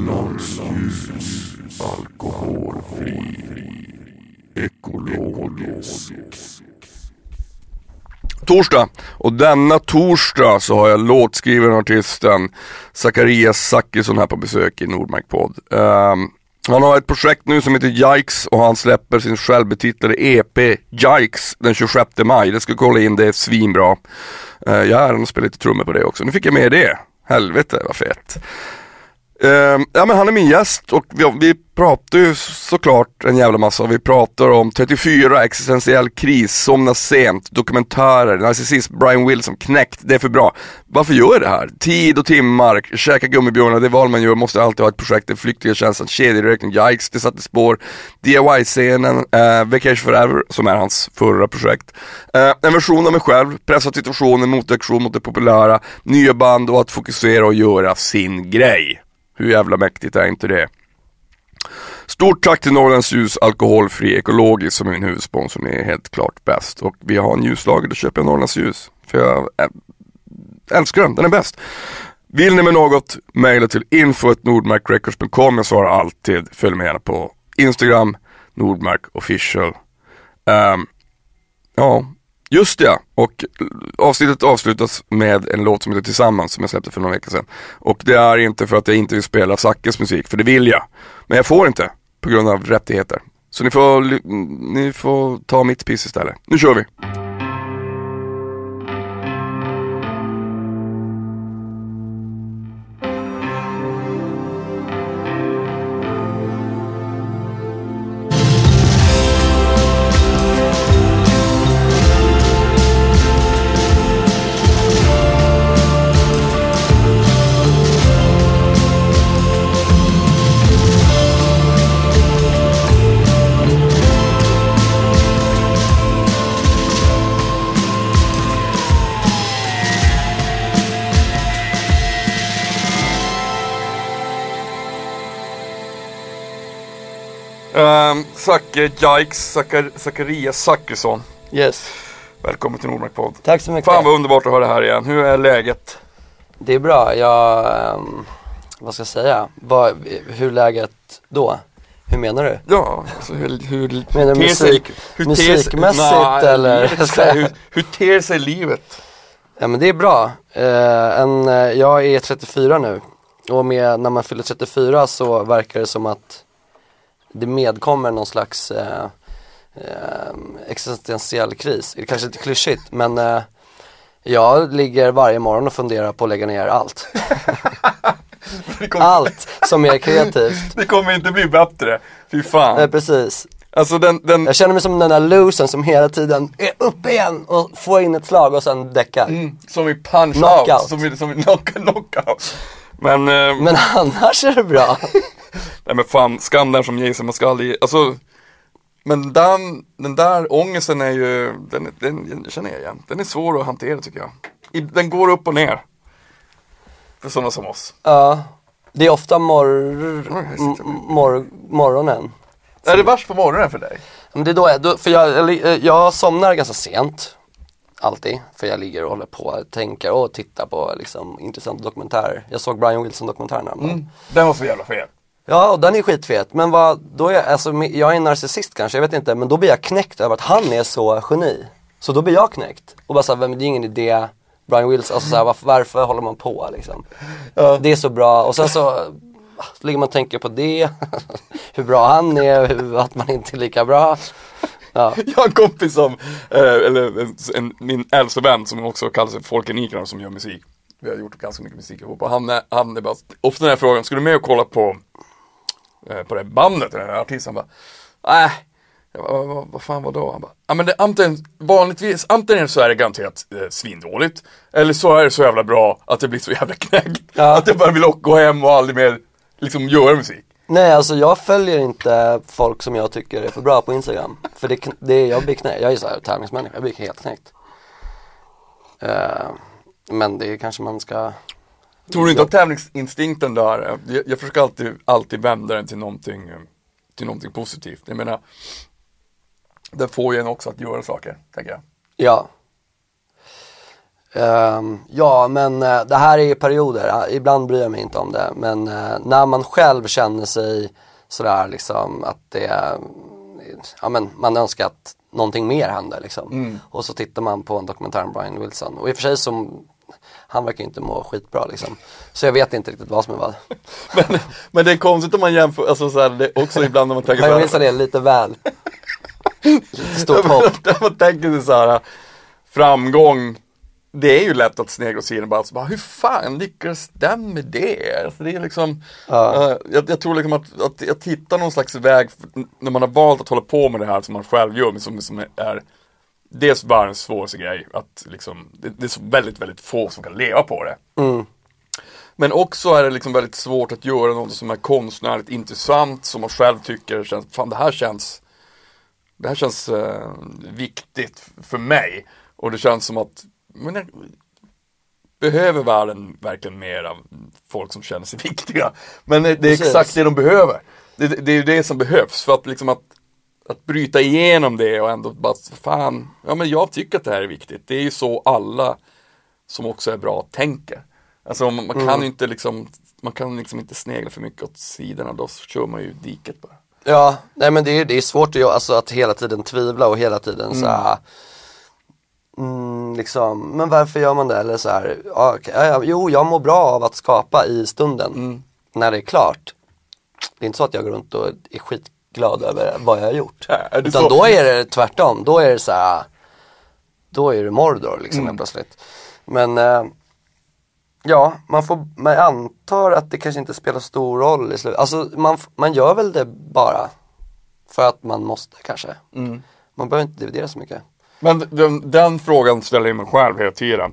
Norrlands ljus, alkoholfri, ekologisk. Torsdag. Och denna torsdag så har jag låtskrivaren och artisten Zacharias Zachrisson här på besök i Nordmark podd. Um, ehm, han har ett projekt nu som heter Yikes och han släpper sin självbetitlade EP Yikes den 26 maj. Det ska kolla in, det är svinbra. Ehm, jag har äran att lite trummor på det också. Nu fick jag med det. Helvete vad fett. Uh, ja men han är min gäst och vi, vi pratar ju såklart en jävla massa. Vi pratar om 34, existentiell kris, somna sent, dokumentärer, narcissist, Brian Wilson, knäckt, det är för bra. Varför gör jag det här? Tid och timmar, käka gummibjörnar, det är val man gör, måste alltid ha ett projekt, den flyktiga känslan, kedjerökning, yikes, det satte spår, DIY-scenen, uh, eh, Vacation Forever, som är hans förra projekt. Uh, en version av mig själv, pressad situationen, motreaktion mot det populära, nya band och att fokusera och göra sin grej. Hur jävla mäktigt är inte det? Stort tack till Norrlands Ljus Alkoholfri Ekologisk som är min huvudsponsor. Ni är helt klart bäst. Och vi har en ljuslager, då köper jag Norrlands Ljus. För jag eh, älskar den, den är bäst. Vill ni med något, mejla till info.nordmarkrecords.com. Jag svarar alltid. Följ mig gärna på Instagram, Nordmark official. Um, ja, Just ja, och avsnittet avslutas med en låt som heter Tillsammans som jag släppte för några veckor sedan. Och det är inte för att jag inte vill spela Sackes musik, för det vill jag. Men jag får inte, på grund av rättigheter. Så ni får, ni får ta mitt piss istället. Nu kör vi! Jikes, Zacharias Zachrisson. Yes. Välkommen till Nordmark podd. Tack så mycket. Fan vad underbart att ha det här igen. Hur är läget? Det är bra. Jag, um, vad ska jag säga? Vad, hur läget då? Hur menar du? Ja, alltså hur, hur menar du musik, hur musikmässigt nej, eller? hur, hur ter sig livet? Ja men det är bra. Uh, en, uh, jag är 34 nu och med, när man fyller 34 så verkar det som att det medkommer någon slags eh, eh, existentiell kris. Det är kanske lite klyschigt men eh, jag ligger varje morgon och funderar på att lägga ner allt. kommer... Allt som är kreativt. Det kommer inte bli bättre, fy fan. Nej precis. Alltså den, den... Jag känner mig som den där losen som hela tiden är uppe igen och får in ett slag och sen däckar. Mm, som i punch Knockout. out, som i, som i knock, knockout. Men, eh, Men annars är det bra. nej men fan, skam den som Jason Mascali, alltså Men den, den där ångesten är ju, den, den, den känner jag igen. Den är svår att hantera tycker jag. I, den går upp och ner. För sådana som oss. Ja. Det är ofta mor Oj, jag sitter m- mor morgonen. Är det värst på morgonen för dig? Men det är då jag, då, för jag, jag, jag somnar ganska sent. Alltid. För jag ligger och håller på och tänker och tittar på liksom intressanta dokumentärer. Jag såg Brian Wilson dokumentären häromdagen. Mm. Den var så jävla fel. Ja, och den är skitfet. Men vad, då är jag, alltså, jag är en narcissist kanske, jag vet inte. Men då blir jag knäckt över att han är så geni. Så då blir jag knäckt. Och bara såhär, det är ingen idé. Brian Wilson, alltså såhär, varför, varför håller man på liksom? Det är så bra. Och sen så, så ligger man och tänker på det. hur bra han är, hur, att man inte är lika bra. Ja. Jag har en kompis som, eh, eller en, en, min äldsta vän som också kallar sig Folke Nikran som gör musik. Vi har gjort ganska mycket musik ihop och han är, han är bara, ofta när jag frågar, ska du med och kolla på, eh, på det bandet, den här artisten? Han bara, nej. Jag bara, vad, vad fan vadå? Han bara, ja men det, antingen, vanligtvis, antingen så är det garanterat eh, svindåligt. Eller så är det så jävla bra att det blir så jävla knäckt. Ja. Att jag bara vill gå hem och aldrig mer liksom göra musik. Nej alltså jag följer inte folk som jag tycker är för bra på Instagram. För det, det jag blir knäckt, jag är såhär tävlingsmänniska, jag blir helt knäckt. Eh, men det kanske man ska Tror du inte att tävlingsinstinkten där, jag, jag försöker alltid, alltid vända den till någonting, till någonting positivt. Jag menar, den får ju en också att göra saker, tänker jag. Ja. Ehm, ja men eh, det här är perioder, Ja, ibland bryr jag mig inte om det. Men eh, när man själv känner sig sådär liksom att det, ja men man önskar att någonting mer händer liksom. Och så tittar man på en dokumentär om Brian Wilson. Och i och för sig som, han verkar inte må skitbra liksom. Så jag vet inte riktigt vad som är vad. Men, men det är konstigt om man jämför, alltså så här, det är också ibland när man tänker så Brian Wilson är lite väl, lite stort hopp. Man tänker sig så här, framgång, det är ju lätt att snegla åt sidan och bara, så bara, hur fan lyckades den med det? Alltså det är liksom, Ja. eh, jag, jag tror liksom att, att, att hitta någon slags väg när man har valt att hålla på med det här som man själv gör, men som, som är dels världens svåraste grej, att liksom, det, det är så väldigt, väldigt få som kan leva på det. Mm. Men också är det liksom väldigt svårt att göra något som är konstnärligt intressant, som man själv tycker känns, fan det här känns Det här känns eh, viktigt för mig. Och det känns som att men Behöver världen verkligen mer av folk som känner sig viktiga? Men det, är Precis. exakt det de behöver. Det, det, är ju det som behövs för att liksom att att bryta igenom det och ändå bara, fan, ja men jag tycker att det här är viktigt. Det är ju så alla som också är bra tänker. Alltså man, kan ju inte liksom, man kan liksom inte snegla för mycket åt sidorna, då kör man ju diket bara. Ja, nej men det är, det är svårt att, alltså, att hela tiden tvivla och hela tiden så här, mm, liksom, men varför gör man det? Eller så här, ja, ja, jo jag mår bra av att skapa i stunden, när det är klart. Det är inte så att jag går runt och är skitglad över vad jag har gjort. Ja, Utan så? då är det tvärtom, då är det så här, då är det Mordor liksom helt plötsligt. Men eh, Ja, man får, man antar att det kanske inte spelar stor roll i slutet. Alltså man, man gör väl det bara för att man måste kanske. Man behöver inte dividera så mycket. Men den, den frågan ställer jag mig själv hela tiden.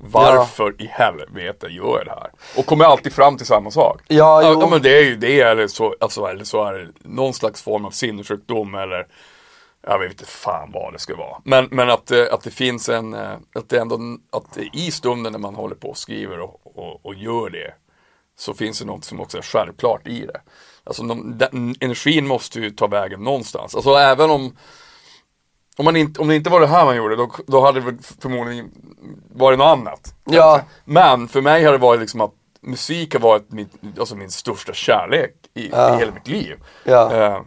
Varför i helvete gör jag det här? Och kommer alltid fram till samma sak. Ja, ja, jo. ja men det är ju det, eller så, alltså, eller så är det någon slags form av sinnessjukdom eller jag vet inte fan vad det ska vara. Men, men att, eh, att det finns en, eh, att det ändå, att i stunden när man håller på och skriver och, och, och gör det så finns det något som också är självklart i det. Alltså de, den, energin måste ju ta vägen någonstans. Alltså även om om, man inte, om det inte var det här man gjorde, då, då hade det förmodligen varit något annat. Ja. Men för mig har det varit liksom att musik har varit min, alltså min största kärlek i, i hela mitt liv. Ja. Eh,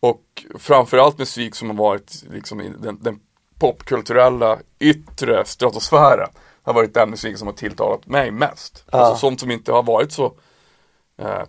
och framförallt musik som har varit liksom i den, den popkulturella yttre stratosfären har varit den musik som har tilltalat mig mest. Alltså sånt som inte har varit så eh,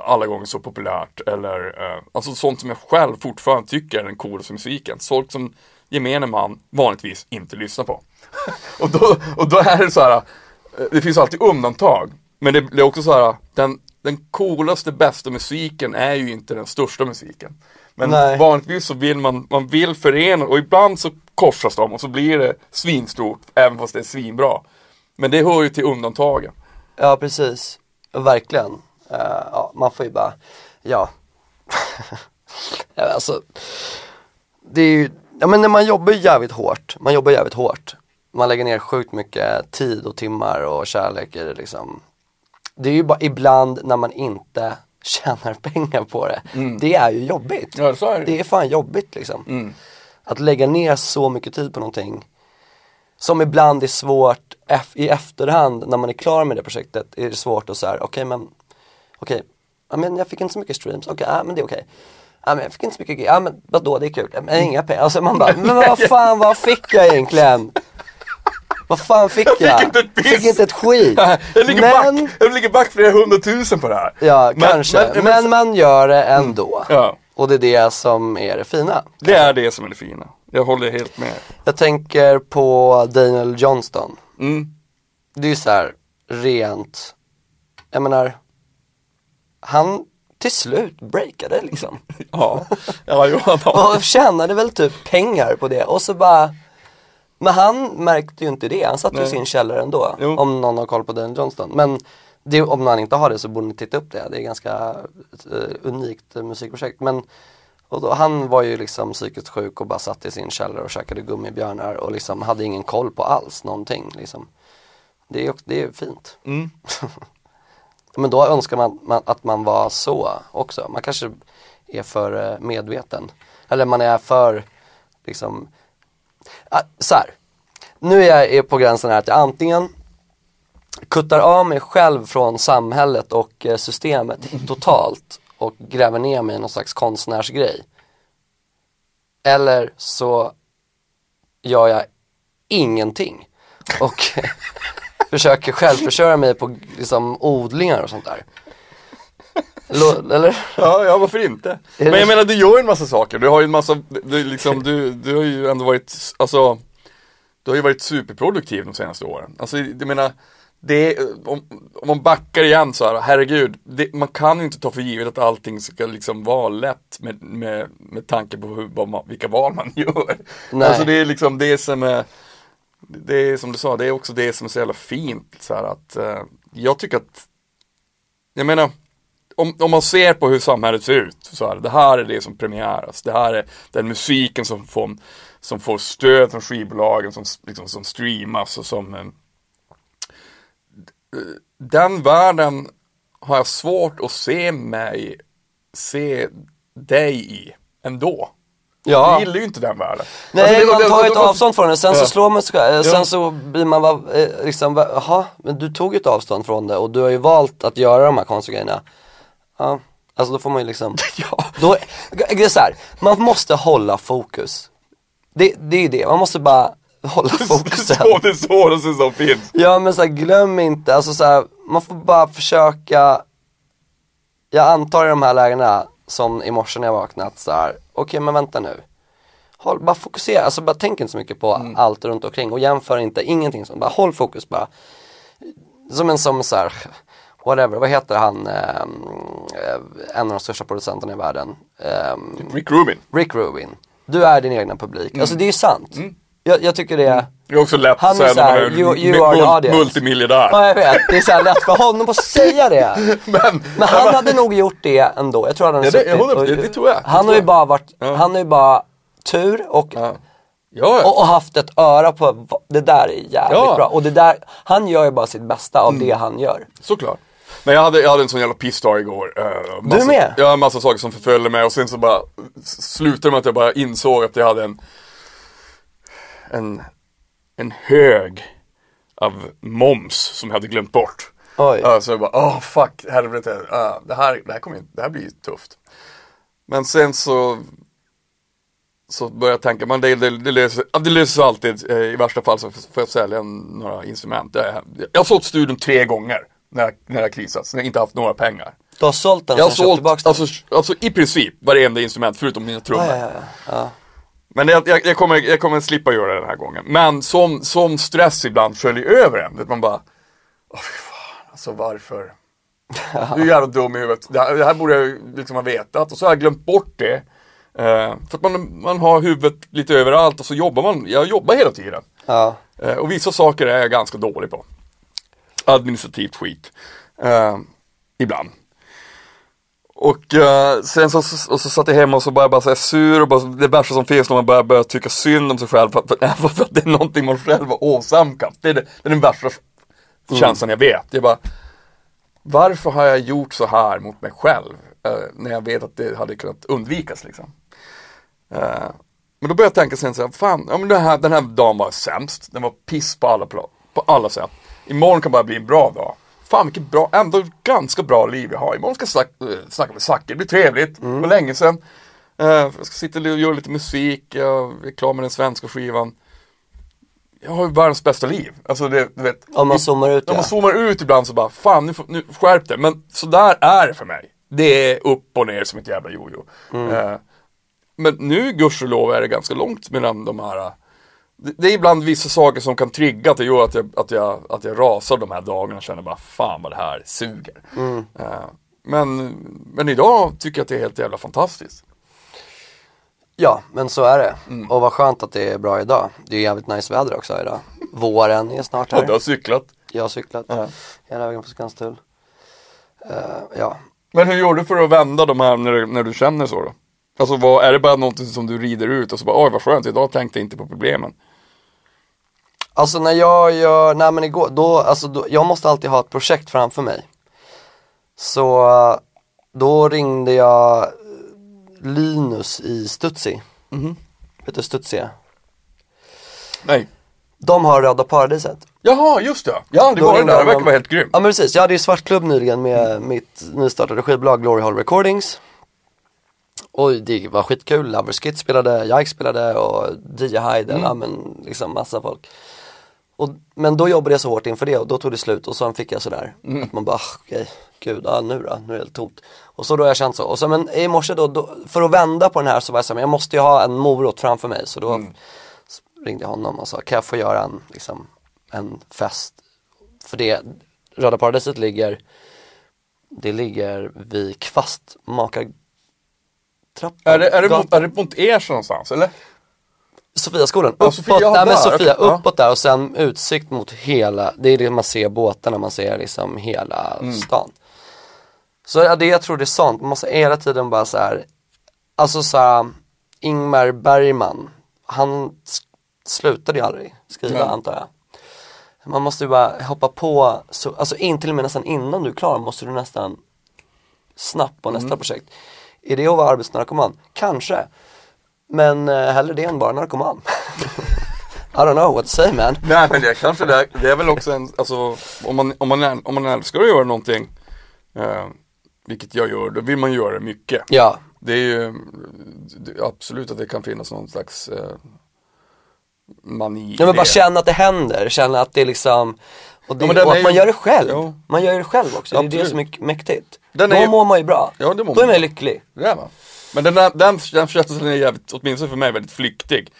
alla gånger så populärt eller eh, alltså sånt som jag själv fortfarande tycker är den coolaste musiken. Sånt som gemene man vanligtvis inte lyssnar på. och, då, och då är det så här, eh, det finns alltid undantag. Men det, det är också så här, den, den coolaste, bästa musiken är ju inte den största musiken. Men Nej. vanligtvis så vill man, man vill förena och ibland så korsas de och så blir det svinstort även fast det är svinbra. Men det hör ju till undantagen. Ja precis, verkligen. Eh, ja, man får ju bara, ja. alltså, det är ju, ja men när man jobbar jävligt hårt, man jobbar jävligt hårt. Man lägger ner sjukt mycket tid och timmar och kärlek i det liksom. Det är ju bara ibland när man inte tjänar pengar på det. Det är ju jobbigt. Ja, är det. Det är fan jobbigt liksom. Att lägga ner så mycket tid på någonting som ibland är svårt i efterhand när man är klar med det projektet är det svårt att säga, okej men Okej, ja, men jag fick inte så mycket streams, okej, ja, men det är okej Ja men jag fick inte så mycket, ja men vadå det är kul, men inga pengar, alltså man bara, men vad fan vad fick jag egentligen? Vad fan fick jag? fick inte ett piss. Fick inte ett skit Jag ligger, Men, back, jag ligger back flera hundratusen på det här. ja Men- kanske, men, men- man gör det ändå Ja. Och det är det som är det fina Det är det som är det fina. Jag håller helt med. Jag tänker på Daniel Johnston Mm. det är ju så här rent, jag menar, han till slut breakade liksom. Ja, ja, jo, han har- Och tjänade väl typ pengar på det och så bara Men han märkte ju inte det, han satt ju i sin källare ändå. Jo. Om någon har koll på Daniel Johnston. Men det, om man inte har det så borde ni titta upp det, det är ganska eh, unikt eh, musikprojekt. Men och då, han var ju liksom psykiskt sjuk och bara satt i sin källare och käkade gummibjörnar och liksom hade ingen koll på alls någonting liksom. Det är, också, det är fint. Mm. Men då önskar man, man att man var så också. Man kanske är för eh, medveten. Eller man är för, liksom, ah, så här. nu är jag på gränsen här att jag antingen kuttar av mig själv från samhället och eh, systemet totalt och gräver ner mig i någon slags konstnärsgrej. Eller så gör jag ingenting och försöker självförsörja mig på liksom, odlingar och sånt där. Lo- Eller? Ja, ja varför inte? Men jag menar du gör ju en massa saker, du har ju en massa, du, liksom, du, du har ju ändå varit, alltså Du har ju varit superproduktiv de senaste åren. Alltså jag menar det, om, om man backar igen så här, herregud, det, man kan ju inte ta för givet att allting ska liksom vara lätt med, med, med tanke på hur, vad man, vilka val man gör. Nej. Alltså det är liksom det som är, det är som du sa, det är också det som är så jävla fint så här att eh, jag tycker att, jag menar, om, om man ser på hur samhället ser ut, så här, det här är det som premiäras, det här är den musiken som får, som får stöd från skivbolagen, som, liksom, som streamas och som eh, den världen har jag svårt att se mig, se dig i ändå. Ja. Jag gillar ju inte den världen. Nej, Alltså, det- man det- tar det- ett avstånd från det, sen så Ja. slår man sig sen Ja. så blir man va, eh, liksom, jaha, men du tog ett avstånd från det och du har ju valt att göra de här konstiga grejerna. Ja, alltså då får man ju liksom, Ja. då, det är så här, man måste hålla fokus. Det, det är ju det, man måste bara hålla Det är fokusen. så det svåraste som finns. Ja men så här, glöm inte, alltså så här, man får bara försöka Jag antar i de här lägena som i morse när jag vaknat så här, okej men vänta nu. Håll, bara fokusera, alltså bara tänk inte så mycket på Mm. allt runt omkring och jämför inte, ingenting sånt, bara håll fokus bara. Som en som så här, whatever, vad heter han, ehm, eh, en av de största producenterna i världen? Ehm, Rick Rubin. Rick Rubin. Du är din egna publik, alltså det är ju sant. Jag, jag tycker det Det är också lätt Han att säga när man är you- you mul- multimiljardär. Ja jag vet, det är så lätt för honom att säga det. Men, Men han hade nog gjort det ändå, jag tror han hade Ja, det- hundra- och- det- det tror jag. Han tror har ju jag. bara varit, Ja. han har ju bara tur och, ja. Ja, och, och haft ett öra på, det där är jävligt. Mm. bra. Och det där, han gör ju bara sitt bästa av det han gör. såklart. Men jag hade, jag hade en sån jävla pissdag igår. Uh, massa, Du med? Ja, massa saker som förföljde mig och sen så bara slutade med att jag bara insåg att jag hade en en, en hög av moms som jag hade glömt bort. Oj. Ja, så jag bara, åh fuck, helvete, ah, det, här, det, här kommer, inte- det här blir tufft. Men sen så så började jag tänka, men det, det, det, löser, det löser alltid. Eh, I värsta fall så får jag sälja några instrument. Jag, jag har sålt studion tre gånger när jag, när jag krisats, när jag inte haft några pengar. Du har sålt den Jag har köpt tillbaka sålt, den? alltså, alltså i princip varenda instrument förutom mina trummor. ja, ja, ja. ja. Men jag, jag, jag, kommer, jag kommer slippa göra det den här gången. Men som, som stress ibland sköljer över en. Man bara, åh fy fan, alltså varför? Du är jävla dum i huvudet. Det här, det här borde jag liksom ha vetat. Och så har jag glömt bort det. Eh, för att man, man har huvudet lite överallt och så jobbar man. Jag jobbar hela tiden. ja. Eh, och vissa saker är jag ganska dålig på. Administrativt skit. Eh, ibland. Och eh, sen så, och så satt jag hemma och så började jag bara säga sur och bara, det värsta som finns när man börjar, börjar tycka synd om sig själv för, att- för, för att det är någonting man själv har åsamkat. Det är, det, det är den värsta känslan jag vet. Jag bara, varför har jag gjort så här mot mig själv? eh, när jag vet att det hade kunnat undvikas liksom. Eh, men då började jag tänka sen så här, fan, ja, men den, här, den här dagen var sämst. Den var piss på alla, på alla sätt. Imorgon kan bara bli en bra dag. Fan vilket bra, ändå ganska bra liv jag har. Imorgon ska jag snack, eh, snacka med Zacke, det blir trevligt. Det var länge sedan. Eh, jag ska sitta och göra lite musik, jag är klar med den svenska skivan. Jag har ju världens bästa liv. Alltså det, du vet. Om man zoomar ut Om ja. man zoomar ut ibland så bara, fan nu, nu skärp dig. Men så där är det för mig. Det är upp och ner som ett jävla jojo. Eh, men nu gudskelov är det ganska långt mellan de här det, är ibland vissa saker som kan trigga att det gör att jag, att jag, att jag rasar de här dagarna och känner bara fan vad det här suger. Eh, men, men idag tycker jag att det är helt jävla fantastiskt. Ja, men så är det. Mm. Och vad skönt att det är bra idag. Det är jävligt nice väder också idag. Våren är snart Och du har här. cyklat. Jag har cyklat Ja. hela vägen på Skanstull. Uh, ja, Men hur gör du för att vända de här när, du- när du känner så då? Alltså vad, är det bara någonting som du rider ut och så bara oj vad skönt, idag tänkte jag inte på problemen. Alltså när jag gör, nej men igår, då, alltså då, jag måste alltid ha ett projekt framför mig. Så då ringde jag Linus i Stutsi. Mhm. Vet du Stutsi är? Nej. De har Röda Paradiset. Jaha, just det. Varit ringde där, det de verkar vara helt grymt. Ja men precis, jag hade ju svartklubb nyligen med mitt nystartade skivbolag Glory Hall Recordings. Och det var skitkul, Lovers Skit spelade, Jike spelade och DJ Hyde, ja men liksom massa folk. Och, men då jobbade jag så hårt inför det och då tog det slut och sen fick jag sådär att man bara, ah, okej, gud, ja nu då, nu är det helt tomt. Och så då har jag känt så. Och så men i morse då, då för att vända på den här så var jag så här, men jag måste ju ha en morot framför mig. Så då s- ringde jag honom och sa, kan jag få göra en, liksom, en fest? För det, Röda Paradiset ligger, det ligger vid Kvastmakartrappan. Är det, är, det mot, är det mot er någonstans eller? Sofiaskolan, uppåt, Sofia, nej, men där, Sofia, ja. uppåt där och sen utsikt mot hela, det är det man ser båtarna, man ser liksom hela Mm. stan. Så ja, det jag tror det är sånt, man måste hela tiden bara så här, alltså så här, Ingmar Bergman, han slutade ju aldrig skriva Ja. antar jag. Man måste ju bara hoppa på, så, alltså in till och med nästan innan du är klar måste du nästan snabbt på nästa Mm. projekt. Är det att vara arbetsnarkoman? Kanske. Men eh, hellre det än bara narkoman. I don't know what to say man. Nej men det är kanske det, är- det är väl också en, alltså om man, om man, om man älskar att göra någonting, eh, vilket jag gör, då vill man göra det mycket. Ja, Det är ju det absolut att det kan finnas någon slags eh, mani ja men bara känna att det händer, känna att det är liksom och, det, Ja, och att man ju- gör det själv. Jo. Man gör det själv också, det är det Absolut. som är mäktigt. Den Då är mår man ju bra. Ja, det mår Då är man. man lycklig. Är man. Men den, där, den, den känslan är jävligt, åtminstone för mig, väldigt flyktig.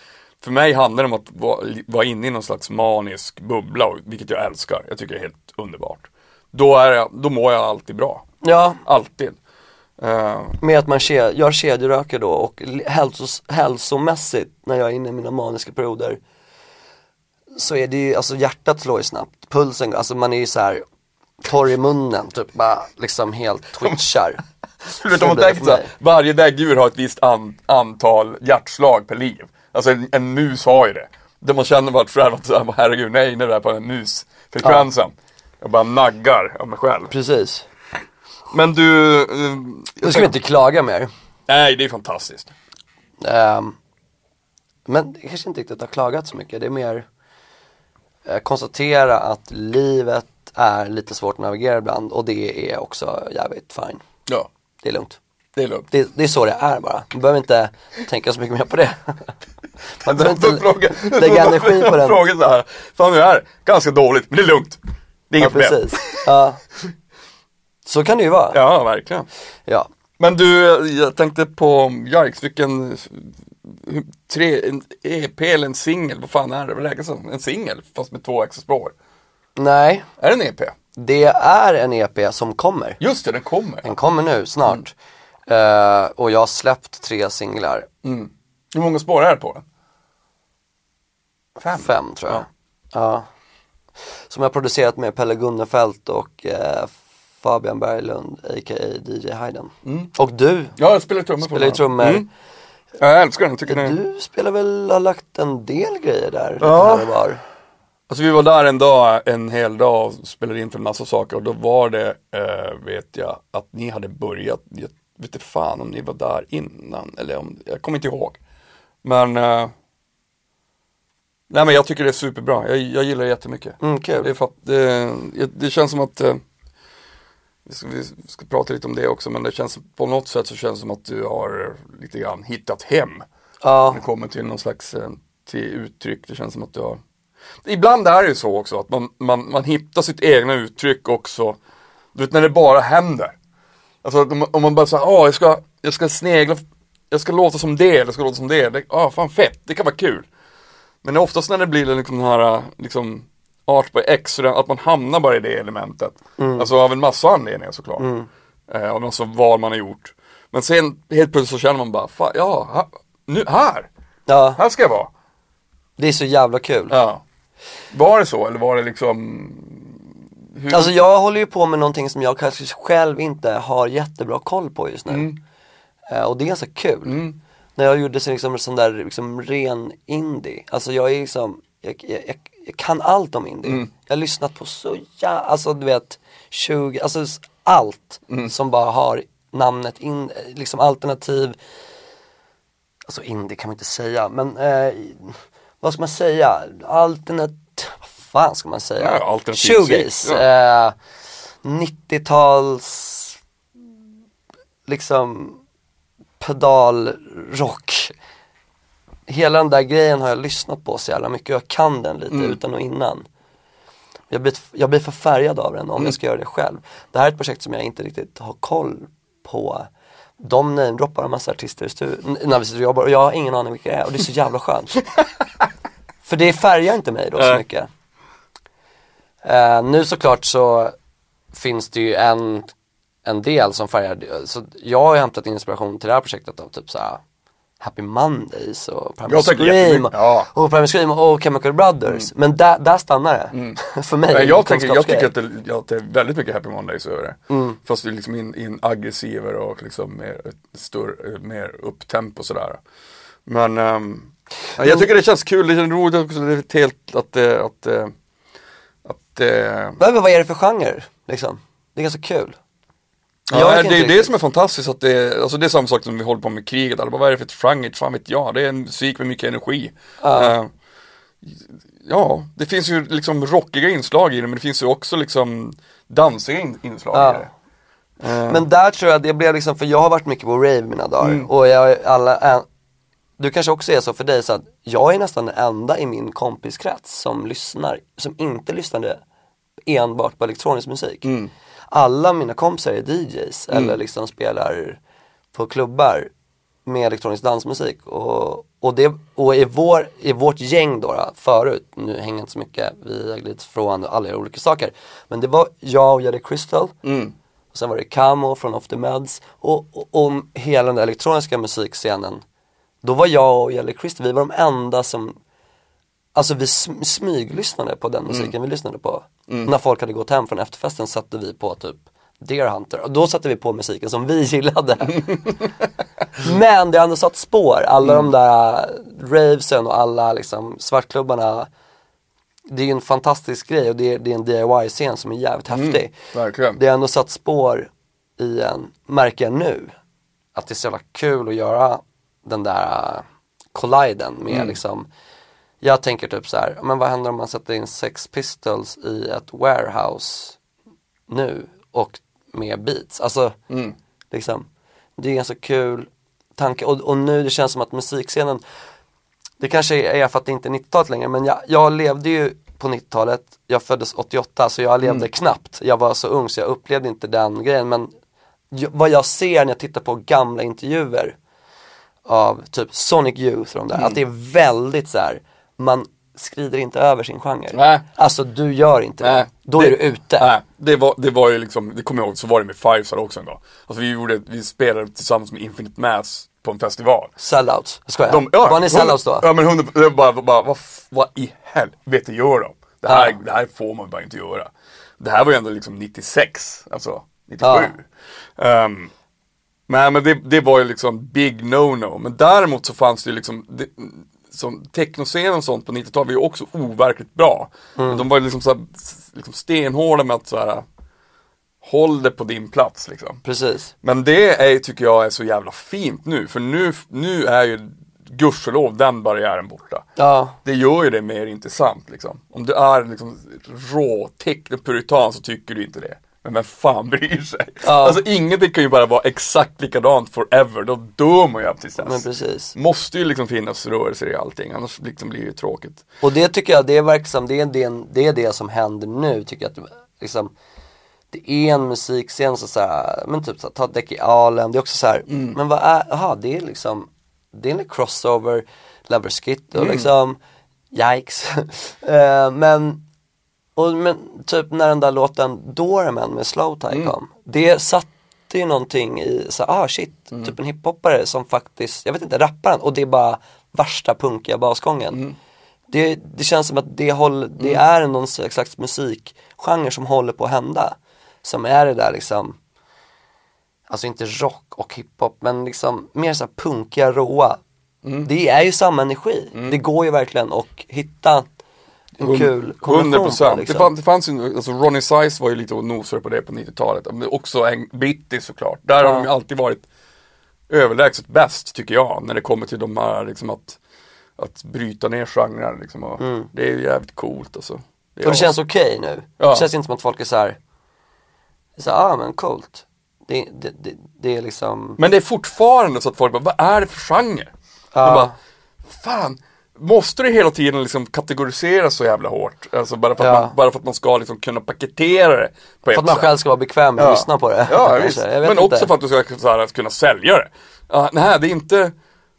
För mig handlar det om att vara, vara inne i någon slags manisk bubbla, vilket jag älskar. Jag tycker det är helt underbart. Då, är jag, då mår jag alltid bra. Ja, Alltid. Eh, med att man ke- gör kedjeröker då och hälsos- hälsomässigt när jag är inne i mina maniska perioder så är det ju, alltså hjärtat slår ju snabbt, pulsen, alltså man är ju så här torr i munnen, typ bara liksom helt twitchar. du vet Så om man det tänker så här, varje däggdjur har ett visst an, antal hjärtslag per liv. Alltså en, en mus har ju det. Där man känner bara att, så här, herregud, nej, nu är det på den musfrekvensen. Jag bara naggar av mig själv. Precis. Men du... eh, Nu ska vi inte klaga mer. Nej, det är fantastiskt. Ehm, men det kanske inte riktigt har klagat så mycket, det är mer eh, konstatera att livet är lite svårt att navigera ibland och det är också jävligt fine. Ja, Det är lugnt. det är lugnt. Det, det är så det är bara. Man behöver inte tänka så mycket mer på det. Man behöver inte lägga energi på den. Frågar så här, fan det ganska dåligt, men det är lugnt. Det är Ja, inget problem. precis. Ja. Så kan det ju vara. Ja, verkligen. Ja. Men du, jag tänkte på Jarks, vilken tre, en EP eller en singel, vad fan är det? Vad räknas som? En singel, fast med två extra spår. Nej, Är det en EP? Det är en EP som kommer. Just det, den kommer. Den kommer nu, snart. Eh, och jag har släppt tre singlar. Mm. Hur många spår är det på den? Fem. Fem tror jag. Ja. Som jag producerat med Pelle Gunnefelt och eh, Fabian Berglund, a.k.a. DJ Hayden. Och du Ja, jag spelar trummor på spelar den. trummor. Mm. Jag älskar den, tycker Du spelar väl, har lagt en del grejer där? lite Ja. här och var. Alltså vi var där en dag, en hel dag och spelade in för en massa saker och då var det, eh, vet jag, att ni hade börjat, jag vet inte fan om ni var där innan eller om, jag kommer inte ihåg. Men, eh, nej men jag tycker det är superbra, jag, jag gillar det jättemycket. Mm, kul. Det, för det, det känns som att, eh, vi ska, vi ska prata lite om det också, men det känns på något sätt så känns det som att du har lite grann hittat hem. Ja, Det kommer till någon slags eh, till uttryck, det känns som att du har Ibland är det ju så också att man, man, man hittar sitt egna uttryck också. Du vet när det bara händer. Alltså att om, man- om man bara säger, åh jag ska, jag ska snegla Jag ska låta som det, jag ska låta som det, ah, fan fett, det kan vara kul. Men oftast när det blir liksom den här, liksom Art by X, att man hamnar bara i det elementet. Alltså av en massa anledningar såklart. Eh, Av massa val man har gjort. Men sen helt plötsligt så känner man bara, fan, ja, ha, nu, här, ja, här ska jag vara. Det är så jävla kul. Ja. Var det så eller var det liksom hur... Alltså jag håller ju på med någonting som jag kanske själv inte har jättebra koll på just nu. Mm. Eh, och det är ganska kul. När jag gjorde så liksom, sån där liksom, ren indie. Alltså jag är liksom, jag, jag, jag, jag kan allt om indie. Mm. Jag har lyssnat på så ja, alltså du vet, 20, alltså allt Mm. som bara har namnet in, liksom alternativ, alltså indie kan man inte säga, men eh, vad ska man säga, alternat, vad fan ska man säga? Ja, alternativ Shoegaze, musik, eh, 90-tals, liksom pedalrock. Hela den där grejen har jag lyssnat på så jävla mycket, jag kan den lite Mm. utan och innan. Jag blir, jag blir för färgad av den om Mm. jag ska göra det själv. Det här är ett projekt som jag inte riktigt har koll på. De namedroppar en massa artister i studion när vi sitter och jobbar och jag har ingen aning vilka det är och det är så jävla skönt. för det färgar inte mig då så mycket. Eh, nu såklart så finns det ju en, en del som färgar, så jag har ju hämtat inspiration till det här projektet av typ såhär Happy Mondays och Primal Jag Scream ja. och Primal Scream och Chemical Brothers. Men där, där stannar det. För mig. Nej, en jag, tänker, jag tycker att det, ja, det är väldigt mycket Happy Mondays över det. Mm. Fast det är liksom in, in aggressivare och liksom mer, större, mer upptempo sådär. Men ja, jag tycker det känns kul, det känns roligt också, det är helt att det, att, att det Men vad är det för genre liksom? Det är ganska kul. Ja, det är det som är fantastiskt, att det, alltså det är samma sak som vi håller på med kriget, bara, vad är det för ett genre, fan vet jag, det är en musik med mycket energi. Eh, ja, det finns ju liksom rockiga inslag i det, men det finns ju också liksom dansiga in, inslag Ja. i det. Eh, Men där tror jag det blev liksom, för jag har varit mycket på rave mina dagar Mm. och jag alla, du kanske också är så för dig så att jag är nästan den enda i min kompiskrets som lyssnar, som inte lyssnade enbart på elektronisk musik. Mm. Alla mina kompisar är DJs eller liksom spelar på klubbar med elektronisk dansmusik och, och, det, och i, vår, i vårt gäng då, då förut, nu hänger inte så mycket, vi har glidit från alla olika saker. Men det var jag och Jerry Crystal Mm. och sen var det Camo från Off the Meds och, och, och hela den elektroniska musikscenen. Då var jag och Jelly Crystal, vi var de enda som Alltså vi sm- smyglyssnade på den musiken vi lyssnade på. När folk hade gått hem från efterfesten satte vi på typ Deer Hunter och då satte vi på musiken som vi gillade. Men det har ändå satt spår, alla de där ravesen och alla liksom svartklubbarna Det är ju en fantastisk grej och det är, det är en DIY-scen som är jävligt häftig. verkligen. Det har ändå satt spår i en, märker jag nu, att det är så jävla kul att göra den där uh, colliden med liksom Jag tänker typ så här, men vad händer om man sätter in Sex Pistols i ett warehouse nu och med beats? Alltså, liksom Det är ganska kul tanke. Och, och nu det känns som att musikscenen det kanske är för att det inte är 90-talet längre men jag, jag levde ju på 90-talet, jag föddes 88 så jag levde knappt. Jag var så ung så jag upplevde inte den grejen. Men vad jag ser när jag tittar på gamla intervjuer av typ Sonic Youth och de där, att det är väldigt så här, man skrider inte över sin genre. Nej. Alltså du gör inte Nej, det, då det- är du ute. Nej, det var, det var ju liksom, det kommer jag ihåg, så var det med Fivesar också en gång. Alltså vi gjorde, vi spelade tillsammans med Infinite Mass på en festival. Sellouts, jag skojar. De, ja, var ni sellouts då? Ja men hundra, det var bara, bara vad, vad i helvete gör de? Det här, det här får man bara inte göra. Det här var ju ändå liksom 96, alltså 97. Ehm, men men det, det var ju liksom big no-no. Men däremot så fanns det ju liksom, det, som technoscenen och sånt på 90-talet var ju också overkligt bra. Mm. De var ju liksom, så här, liksom stenhårda med att så här, håll det på din plats liksom. Precis. Men det är, tycker jag är så jävla fint nu, för nu, nu är ju gudskelov den barriären borta. Ja, Det gör ju det mer intressant liksom. Om du är liksom rå, puritan så tycker du inte det. Men vem fan bryr sig? Ja. Alltså ingenting kan ju bara vara exakt likadant forever, då dör man ju tills dess. men precis. Måste ju liksom finnas rörelser i allting, annars liksom blir det ju tråkigt. Och det tycker jag, det verkar som, det är det, det, är det som händer nu tycker jag att liksom Det är en musikscen så, så här, men typ så här, ta Decky Allen, det är också så här, men vad är, jaha det är liksom Det är en crossover, Loverskit och liksom Yikes Eh, Men och, men typ när den där låten Doorman med Slow Tie kom Det satte ju någonting i, så ah shit, typ en hiphoppare som faktiskt, jag vet inte, rappar han? Och det är bara värsta punkiga basgången. Det, det känns som att det, håll, det är någon slags musikgenre som håller på att hända. Som är det där liksom, alltså inte rock och hiphop men liksom mer så här punkiga, råa. Det är ju samma energi. Det går ju verkligen att hitta en kul kombination 100 på, procent. liksom. Det, fann, det fanns ju, alltså Ronnie Size var ju lite och nosade på det på 90-talet. Men också en Bitty såklart. Där har de ju alltid varit överlägset bäst tycker jag. När det kommer till de här liksom att, att bryta ner genrer liksom. Och Det är ju jävligt coolt alltså. Och Mm. det känns okej nu. Ja. Det känns inte som att folk är såhär, så ah men coolt. Det, det, det, det är liksom, Men det är fortfarande så att folk bara, vad är det för genre? Ja. Man bara, fan, måste det hela tiden liksom kategoriseras så jävla hårt? Alltså bara för att, Ja. man, bara för att man ska liksom kunna paketera det på för att man själv ska vara bekväm med att lyssna på det. Ja, visst. Men inte. också för att du ska här, kunna sälja det. Ja, nej, det är inte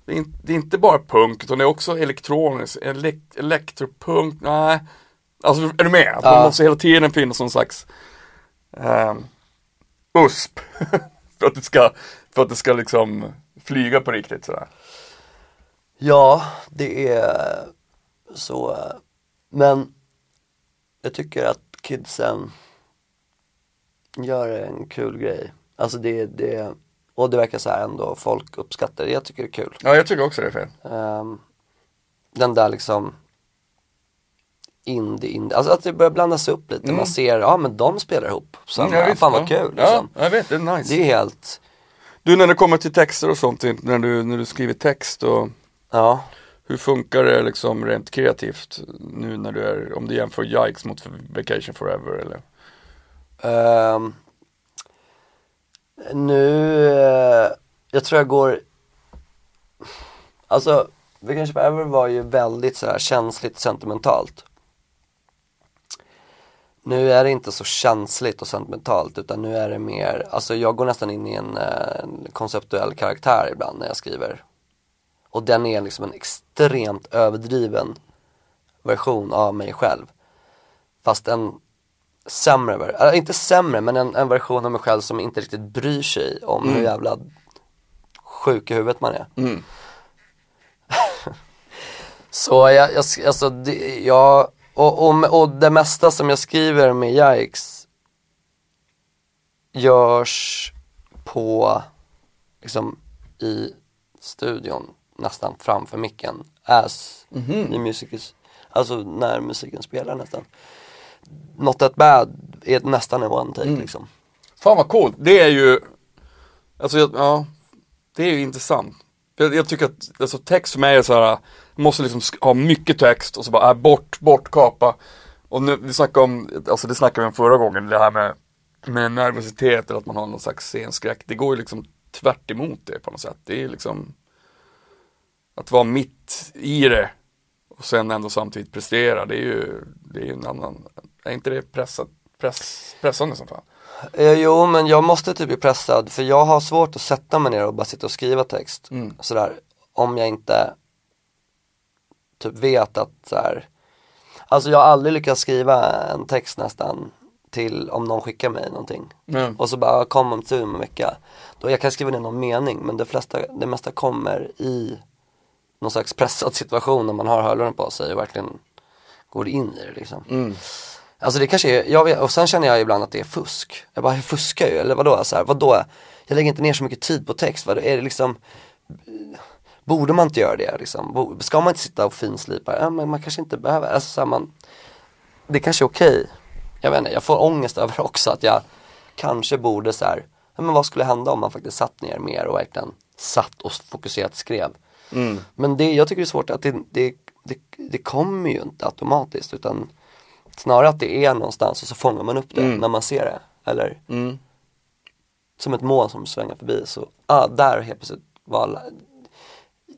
det är, inte, det är inte bara punk utan det är också elektroniskt, elek, elektropunk, nej. Alltså är du med? Att Ja. man måste hela tiden finnas någon slags um, USP. för att det ska, för att det ska liksom flyga på riktigt sådär. Ja, det är så. Men jag tycker att kidsen gör en kul grej. Alltså det, det, och det verkar så här ändå, folk uppskattar det. Jag tycker det är kul. Ja, jag tycker också det är fel. Ehm, den där liksom indie, indie, alltså att det börjar blandas upp lite. Man ser, ja men de spelar ihop. Så Mm, ja, visst, fan ja. vad kul Ja, liksom. jag vet, det är nice. Det är helt, Du när det kommer till texter och sånt, när du, när du skriver text och ja. hur funkar det liksom rent kreativt nu när du är, om du jämför Yikes mot Vacation Forever eller? Ehm, nu, eh, jag tror jag går, alltså Vacation Forever var ju väldigt så här känsligt sentimentalt. Nu är det inte så känsligt och sentimentalt utan nu är det mer, alltså jag går nästan in i en, eh, en konceptuell karaktär ibland när jag skriver. Och den är liksom en extremt överdriven version av mig själv. Fast en sämre, ver- eller inte sämre men en, en version av mig själv som inte riktigt bryr sig om hur jävla sjuk i huvudet man är. Så jag, jag, alltså, det, jag och, och, och det mesta som jag skriver med Yikes görs på, liksom i studion nästan framför micken, as i music, alltså när musiken spelar nästan. Not That Bad är nästan en one take liksom. Fan vad coolt, det är ju, alltså ja, det är ju intressant. Jag, jag tycker att alltså, text för mig är så här, man måste liksom ha mycket text och så bara, äh, bort, bort, kapa. Och nu, vi snackade om, alltså det snackade vi om förra gången, det här med, med nervositet eller att man har någon slags scenskräck. Det går ju liksom tvärt emot det på något sätt. Det är liksom att vara mitt i det och sen ändå samtidigt prestera, det är ju, det är ju en annan, är inte det pressat, press, pressande som fan? Eh, jo men jag måste typ bli pressad för jag har svårt att sätta mig ner och bara sitta och skriva text. Sådär, om jag inte typ vet att så här, Alltså jag har aldrig lyckats skriva en text nästan till om någon skickar mig någonting. Mm. Och så bara kom om tur om en vecka. Då jag kan skriva ner någon mening men det, flesta, det mesta kommer i någon slags pressad situation när man har hörluren på sig och verkligen går in i det liksom. Alltså det kanske är, jag vet, och sen känner jag ibland att det är fusk. Jag bara, jag fuskar ju, eller vadå? Så här, vadå? Jag lägger inte ner så mycket tid på text, vad är det liksom Borde man inte göra det liksom? Ska man inte sitta och finslipa? Ja men man kanske inte behöver, alltså så här, man Det kanske är okej Jag vet inte, jag får ångest över också att jag kanske borde så här, ja, men vad skulle hända om man faktiskt satt ner mer och verkligen satt och fokuserat skrev Men det, jag tycker det är svårt att det, det, det, det kommer ju inte automatiskt utan Snarare att det är någonstans och så fångar man upp det när man ser det. Eller som ett moln som svänger förbi så, ah, där helt plötsligt var alla-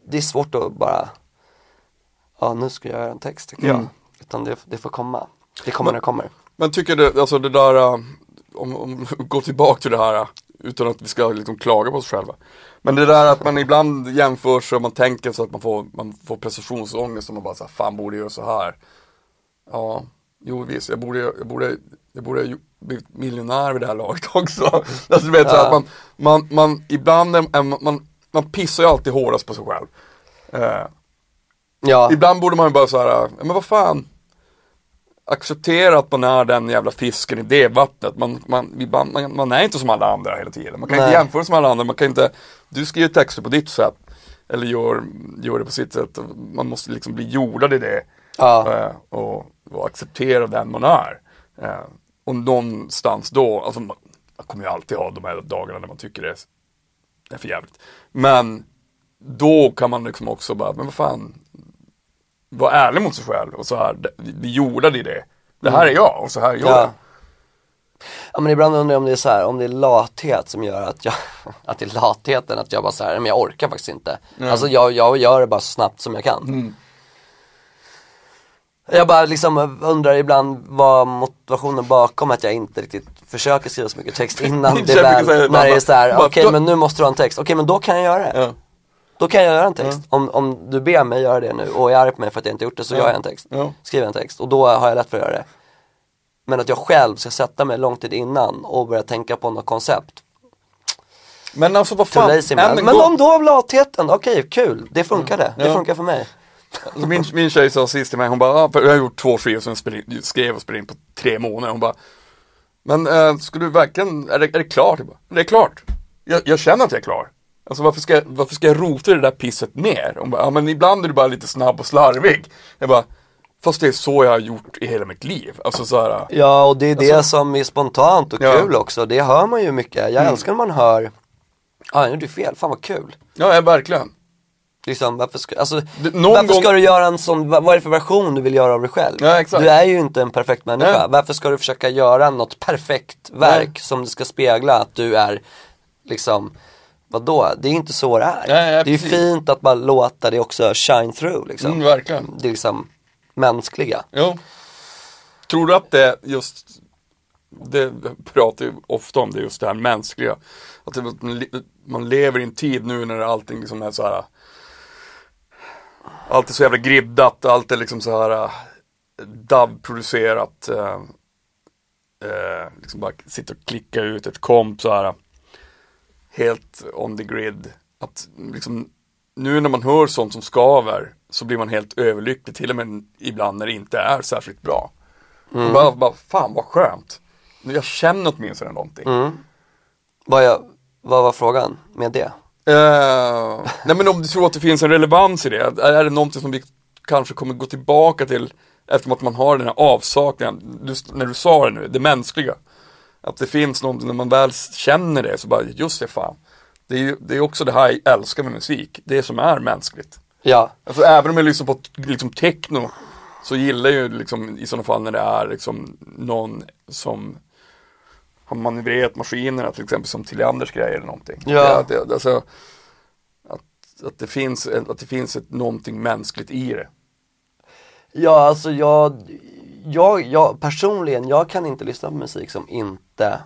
Det är svårt att bara, ja ah, nu ska jag göra en text tycker jag. Utan det, det får komma. Det kommer när det kommer. Men tycker du, alltså det där, äh, om, om gå tillbaka till det här, äh, utan att vi ska liksom klaga på oss själva. Men det där att man ibland jämför sig och man tänker så att man får, man får prestationsångest och man bara så här, fan borde jag göra så här. Ja, jo visst, jag borde, jag borde, jag borde blivit miljonär vid det här laget också. Alltså du vet så att man, man, man, ibland är, man, man, man pissar ju alltid hårdast på sig själv. Eh, Ja, Ibland borde man ju bara så här, ja, men vad fan Acceptera att man är den jävla fisken i det vattnet. Man, man, man, man är inte som alla andra hela tiden. Man kan Nej. inte jämföra sig med alla andra. Man kan inte, du skriver texter på ditt sätt. Eller gör, gör det på sitt sätt. Man måste liksom bli jordad i det. Ja. Eh, och, och acceptera den man är. Eh, och någonstans då, alltså man, man kommer ju alltid ha de här dagarna när man tycker det är, det är för jävligt. Men då kan man liksom också bara, men vad fan, vara ärlig mot sig själv och så här, vi gjorde det det. Det här är jag och så här är jag. Ja. Men ibland undrar jag om det är så här, om det är lathet som gör att jag, att det är latheten att jag bara så här, men jag orkar faktiskt inte. Alltså jag, jag gör det bara så snabbt som jag kan. Mm. Jag bara liksom undrar ibland vad motivationen bakom att jag inte riktigt försöker skriva så mycket text innan det väl, när det är så här, okej men nu måste du ha en text, okej men då kan jag göra det. Ja. Då kan jag göra en text. Om, om du ber mig göra det nu och är arg på mig för att jag inte gjort det så gör jag en text. Skriver en text och då har jag lätt för att göra det. Men att jag själv ska sätta mig lång tid innan och börja tänka på något koncept. Men alltså vad fan, lazy Men gång. om då av latheten, okej kul, det funkade. Det funkar för mig. Alltså min, min tjej sa sist till mig, hon bara, ah, jag har gjort två skivor som jag skrev och spelade in på tre månader. Hon bara, men äh, ska du verkligen, är det, är det klart? Jag bara, det är klart. Jag, jag känner att jag är klar. Alltså varför ska, jag- varför ska jag rota i det där pisset mer? Hon bara, ja men ibland är du bara lite snabb och slarvig. Jag bara, fast det är så jag har gjort i hela mitt liv. Alltså så här, Ja och det är det som är spontant och Ja. kul också. Det hör man ju mycket. Jag älskar när man hör, ja ah, nu gjorde du fel, fan vad kul. ja, ja verkligen. Liksom, varför ska, alltså, Det- varför gång- ska du göra en sån, vad, är det för version du vill göra av dig själv? Ja, exakt. Du är ju inte en perfekt människa. Nej. Varför ska du försöka göra något perfekt verk som ska spegla att du är, liksom, vadå? Det är inte så det är. Nej, ja, det är ju fint att bara låta det också shine through liksom. Mm, verkligen. Det är liksom mänskliga. Jo. Tror du att det just, det pratar ju ofta om det just det här mänskliga. Att det, man le- man lever i en tid nu när allting liksom är så här. Allt är så jävla griddat, allt är liksom så här äh, DAV-producerat. Äh, äh, liksom bara sitta och klicka ut ett komp så här. Helt on the grid. Att liksom nu när man hör sånt som skaver så blir man helt överlycklig till och med ibland när det inte är särskilt bra. Och Bara, bara, fan vad skönt. Jag känner åtminstone någonting. Vad, jag, vad var frågan med det? Eh, nej men om du tror att det finns en relevans i det, är är det någonting som vi kanske kommer gå tillbaka till eftersom att man har den här avsaknaden, du, när du sa det nu, det mänskliga. Att det finns någonting, när man väl känner det så bara, just det fan. Det är ju det är också det här jag älskar med musik, det som är mänskligt. Ja, Alltså även om jag lyssnar på liksom techno så gillar jag ju liksom i sådana fall när det är liksom någon som har manövrerat maskinerna till exempel som till Anders grejer eller någonting. Ja. Det, det, alltså, att, att det finns, att det finns ett, någonting mänskligt i det. Ja, alltså jag, jag, jag personligen, jag kan inte lyssna på musik som inte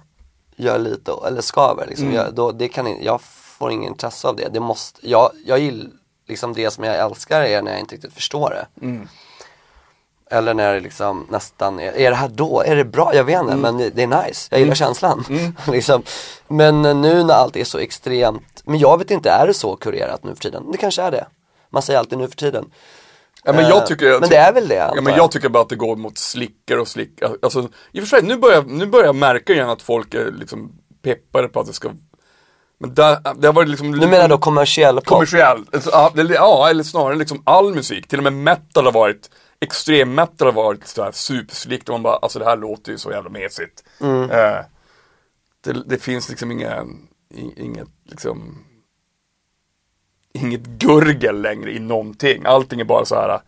gör lite, eller skaver liksom. Mm. Jag, då, det kan, jag får ingen intresse av det. Det måste, jag, jag gillar, liksom det som jag älskar är när jag inte riktigt förstår det. Mm. Eller när det liksom nästan är, är det här då, är det bra? Jag vet Mm. inte men det, det är nice, jag gillar känslan. liksom. Men eh, nu när allt är så extremt, men jag vet inte, är det så kurerat nu för tiden? Det kanske är det. Man säger alltid nu för tiden. Ja, men Eh, jag tycker, men det är väl det, Ja men jag. tycker bara att det går mot slickare och slickare. Alltså, i och för sig, nu börjar, nu börjar jag märka igen att folk är liksom peppade på att det ska Men där, det har varit liksom Du menar då kommersiell pop? kommersiell, alltså, ja, eller- snarare liksom all musik, till och med metal har varit Extrem metal har varit så här superslikt och man bara, alltså det här låter ju så jävla mesigt Mm. eh, det, det finns liksom inga, inget liksom Inget gurgel längre i någonting, allting är bara så här äh,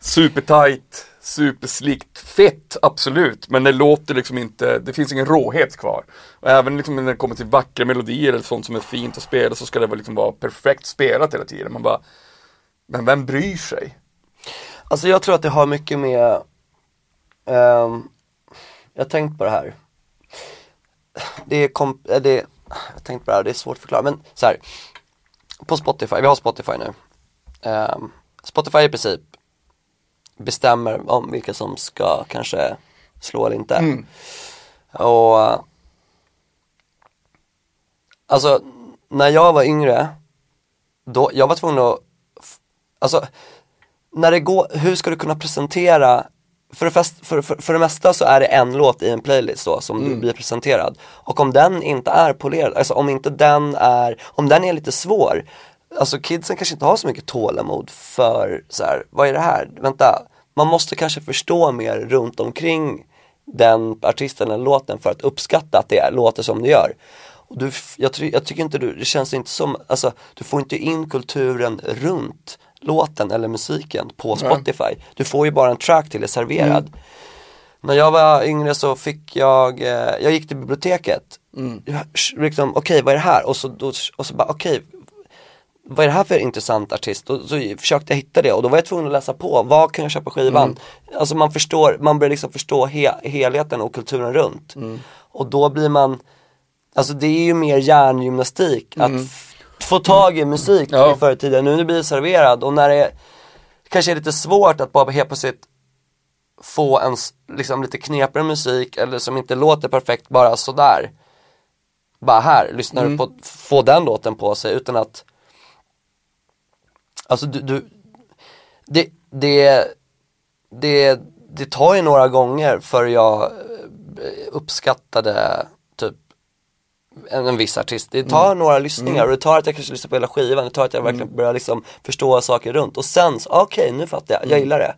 Supertight, superslikt, fett absolut, men det låter liksom inte, det finns ingen råhet kvar. Och även liksom när det kommer till vackra melodier eller sånt som är fint att spela så ska det liksom vara perfekt spelat hela tiden. Man bara, men vem bryr sig? Alltså jag tror att det har mycket med, um, jag har tänkt på det här. Det är, komp.. Eh, det, jag har tänkt på det här, det är svårt att förklara, men så här. På Spotify, vi har Spotify nu. Ehm, Spotify i princip bestämmer om vilka som ska kanske slå eller inte. Och eh, Alltså, när jag var yngre, då, jag var tvungen att, alltså när det går, hur ska du kunna presentera för det, fest, för, för, för det mesta så är det en låt i en playlist då som du blir presenterad. Och om den inte är polerad, alltså om inte den är, om den är lite svår, alltså kidsen kanske inte har så mycket tålamod för så här, vad är det här? Vänta, man måste kanske förstå mer runt omkring den artisten eller låten för att uppskatta att det låter som det gör. Och du, jag, jag tycker inte du, det känns inte som, alltså du får inte in kulturen runt låten eller musiken på Spotify. Du får ju bara en track till dig serverad. När jag var yngre så fick jag, eh, jag gick till biblioteket. Jag, liksom, okej vad är det här? Och så, då, och så bara, okej vad är det här för intressant artist? Och så försökte jag hitta det och då var jag tvungen att läsa på, vad kan jag köpa skivan? Alltså man förstår, man börjar liksom förstå he helheten och kulturen runt. Och då blir man, alltså det är ju mer hjärngymnastik att f- få tag i musik Ja. förr i tiden. Nu blir det serverad och när det är, kanske är lite svårt att bara helt plötsligt få en liksom lite knepigare musik eller som inte låter perfekt bara sådär. Bara här, lyssnar du på, få den låten på sig utan att Alltså du, du det, det, det, det tar ju några gånger för jag eh, uppskattade en, en viss artist. Det tar några lyssningar och det tar att jag kanske lyssnar på hela skivan, det tar att jag verkligen börjar liksom förstå saker runt. Och sen, så, okej nu fattar jag, jag gillar det.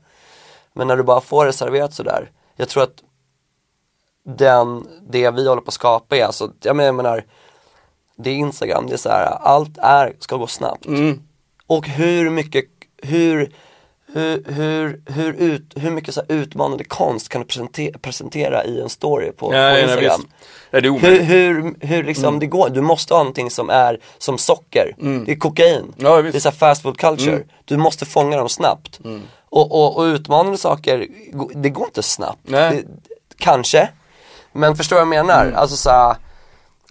Men när du bara får det serverat sådär, jag tror att den, det vi håller på att skapa är alltså, jag menar, det är Instagram, det är så här, allt är, ska gå snabbt. Och hur mycket, hur, hur, hur, hur, ut, hur mycket så utmanande konst kan du presentera, presentera i en story på, på Ja, ja, Instagram? Ja, det är Hur, hur, hur liksom Mm. det går, du måste ha någonting som är som socker, det är kokain, Ja. Mm. det är så fast food culture, du måste fånga dem snabbt. Och, och, och utmanande saker, det går inte snabbt. Nej. Det, kanske, men förstår vad jag menar? Mm. Alltså så här,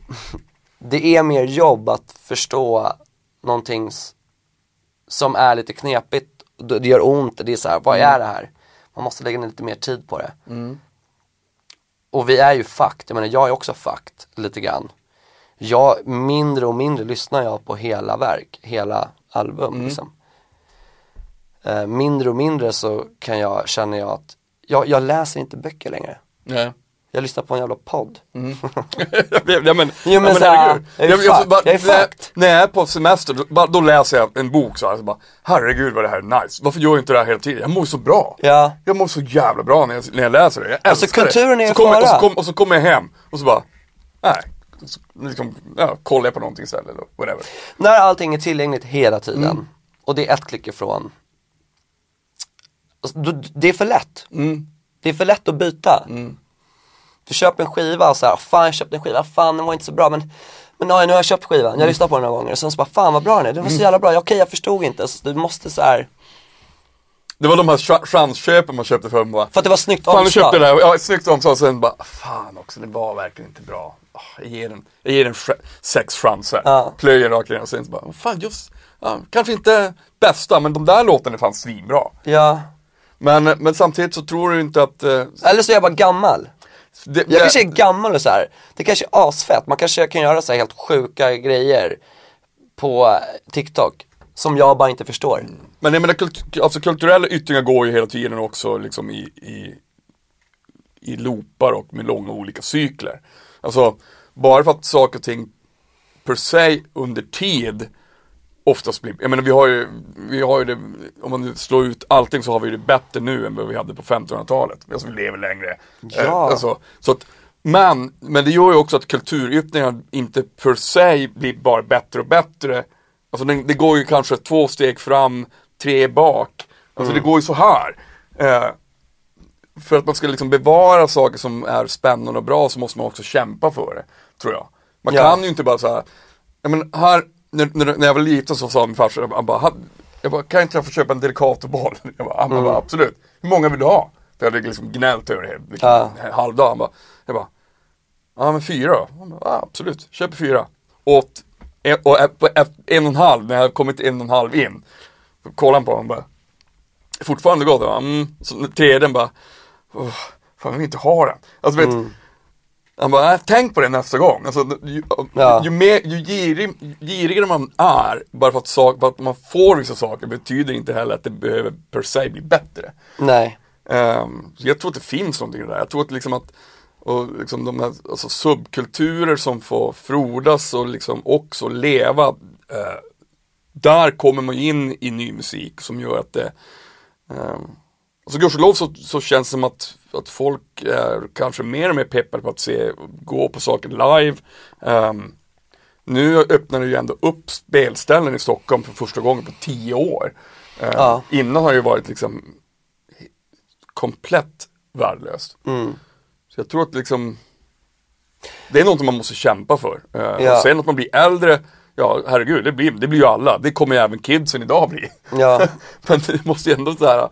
det är mer jobb att förstå någonting som är lite knepigt, det gör ont, det är så här, vad Mm. är det här? Man måste lägga ner lite mer tid på det. Och vi är ju fucked, jag menar jag är också fucked lite grann. Jag, mindre och mindre lyssnar jag på hela verk, hela album liksom. Eh, mindre och mindre så kan jag, känner jag att, jag, jag läser inte böcker längre. Nej. Jag lyssnar på en jävla podd. ja, men, Jo, men ja, så här, herregud. jag är jag- fucked. bara- Jag är fucked. När jag är på semester, då, bara, då läser jag en bok så här, så bara, herregud vad det här är nice. Varför gör jag inte det här hela tiden? Jag mår så bra. Ja. Jag mår så jävla bra när jag, när jag läser det. Jag Alltså, älskar kulturen det. är så kommer, och, så kom, och så kommer jag hem och så bara, nej. Så, liksom, ja, kollar jag på någonting istället eller whatever. När allting är tillgängligt hela tiden och det är ett klick ifrån. Alltså, det är för lätt. Det är för lätt att byta. Du köper en skiva och så här, fan jag köpte en skiva, fan den var inte så bra men men ja, nu har jag köpt skivan, jag har lyssnat på den några gånger och sen så bara, fan vad bra den är, den var så jävla bra, okej jag förstod inte, så du måste så här, Det var de här cha- chansköpen man köpte för mig. för att det var snyggt Fan du omslag. köpte det här, ja snyggt omslag sen bara, fan också det var verkligen inte bra. Ah, Jag ger den, jag ger den sex chanser. Ja. Plöjer rakt in och sen så bara, fan just, ja, kanske inte bästa men de där låtarna är fan svinbra. Ja, Men, men samtidigt så tror du inte att eh, eller så är jag bara gammal. Det, Jag kanske är gammal och så här. det kanske är asfett, man kanske kan göra så här helt sjuka grejer på TikTok som jag bara inte förstår. Men jag menar, kult, alltså kulturella yttringar går ju hela tiden också liksom i, i, i loopar och med långa olika cykler. Alltså, bara för att saker och ting per se under tid oftast blir, jag menar vi har ju, vi har ju det, om man slår ut allting så har vi det bättre nu än vad vi hade på 1500-talet. Alltså vi lever längre. Ja. Eh, alltså, så att, men, men det gör ju också att kulturyttringar inte per se blir bara bättre och bättre. Alltså det, det går ju kanske två steg fram, tre bak. Alltså det går ju så här. Eh, för att man ska liksom bevara saker som är spännande och bra så måste man också kämpa för det, tror jag. Man Ja. kan ju inte bara säga, ja men här, när, när, när jag var liten så sa min farsa, han bara, "Ha- jag bara, kan inte jag få köpa en Delicatoboll? Jag bara, han bara, absolut. Hur många vill du ha? För jag hade liksom gnällt över det liksom, Ja. en halv dag. Han bara, jag bara, ja men fyra då? Han bara, ja, absolut, köper fyra. Och på ett- en och en halv, när jag kommit en och en halv in. Kollade han på honom bara, fortfarande gott. Mm. Så tredje bara, "Åh, fan jag vill inte ha den. Alltså vet, han bara, "Nej, tänk på det nästa gång. Alltså, ju, Ja. ju, mer, ju girig, girigare man är, bara för att, sak, bara att man får vissa saker betyder inte heller att det behöver per se bli bättre. Nej. Ehm, så jag tror att det finns någonting där. Jag tror att liksom att och liksom de här alltså subkulturer som får frodas och liksom också leva. eh, där kommer man in i ny musik som gör att det um, Alltså gudskelov så, så känns det som att, att folk är kanske mer och mer peppade på att se, gå på saker live. Ehm, nu öppnar det ju ändå upp spelställen i Stockholm för första gången på tio år. Eh, Ja. Innan har det ju varit liksom komplett värdelöst. Mm. Så jag tror att liksom det är något man måste kämpa för. Eh, Ja. och sen att man blir äldre, ja herregud, det blir, det blir ju alla. Det kommer ju även kidsen idag bli. Ja, Men det måste ju ändå så här,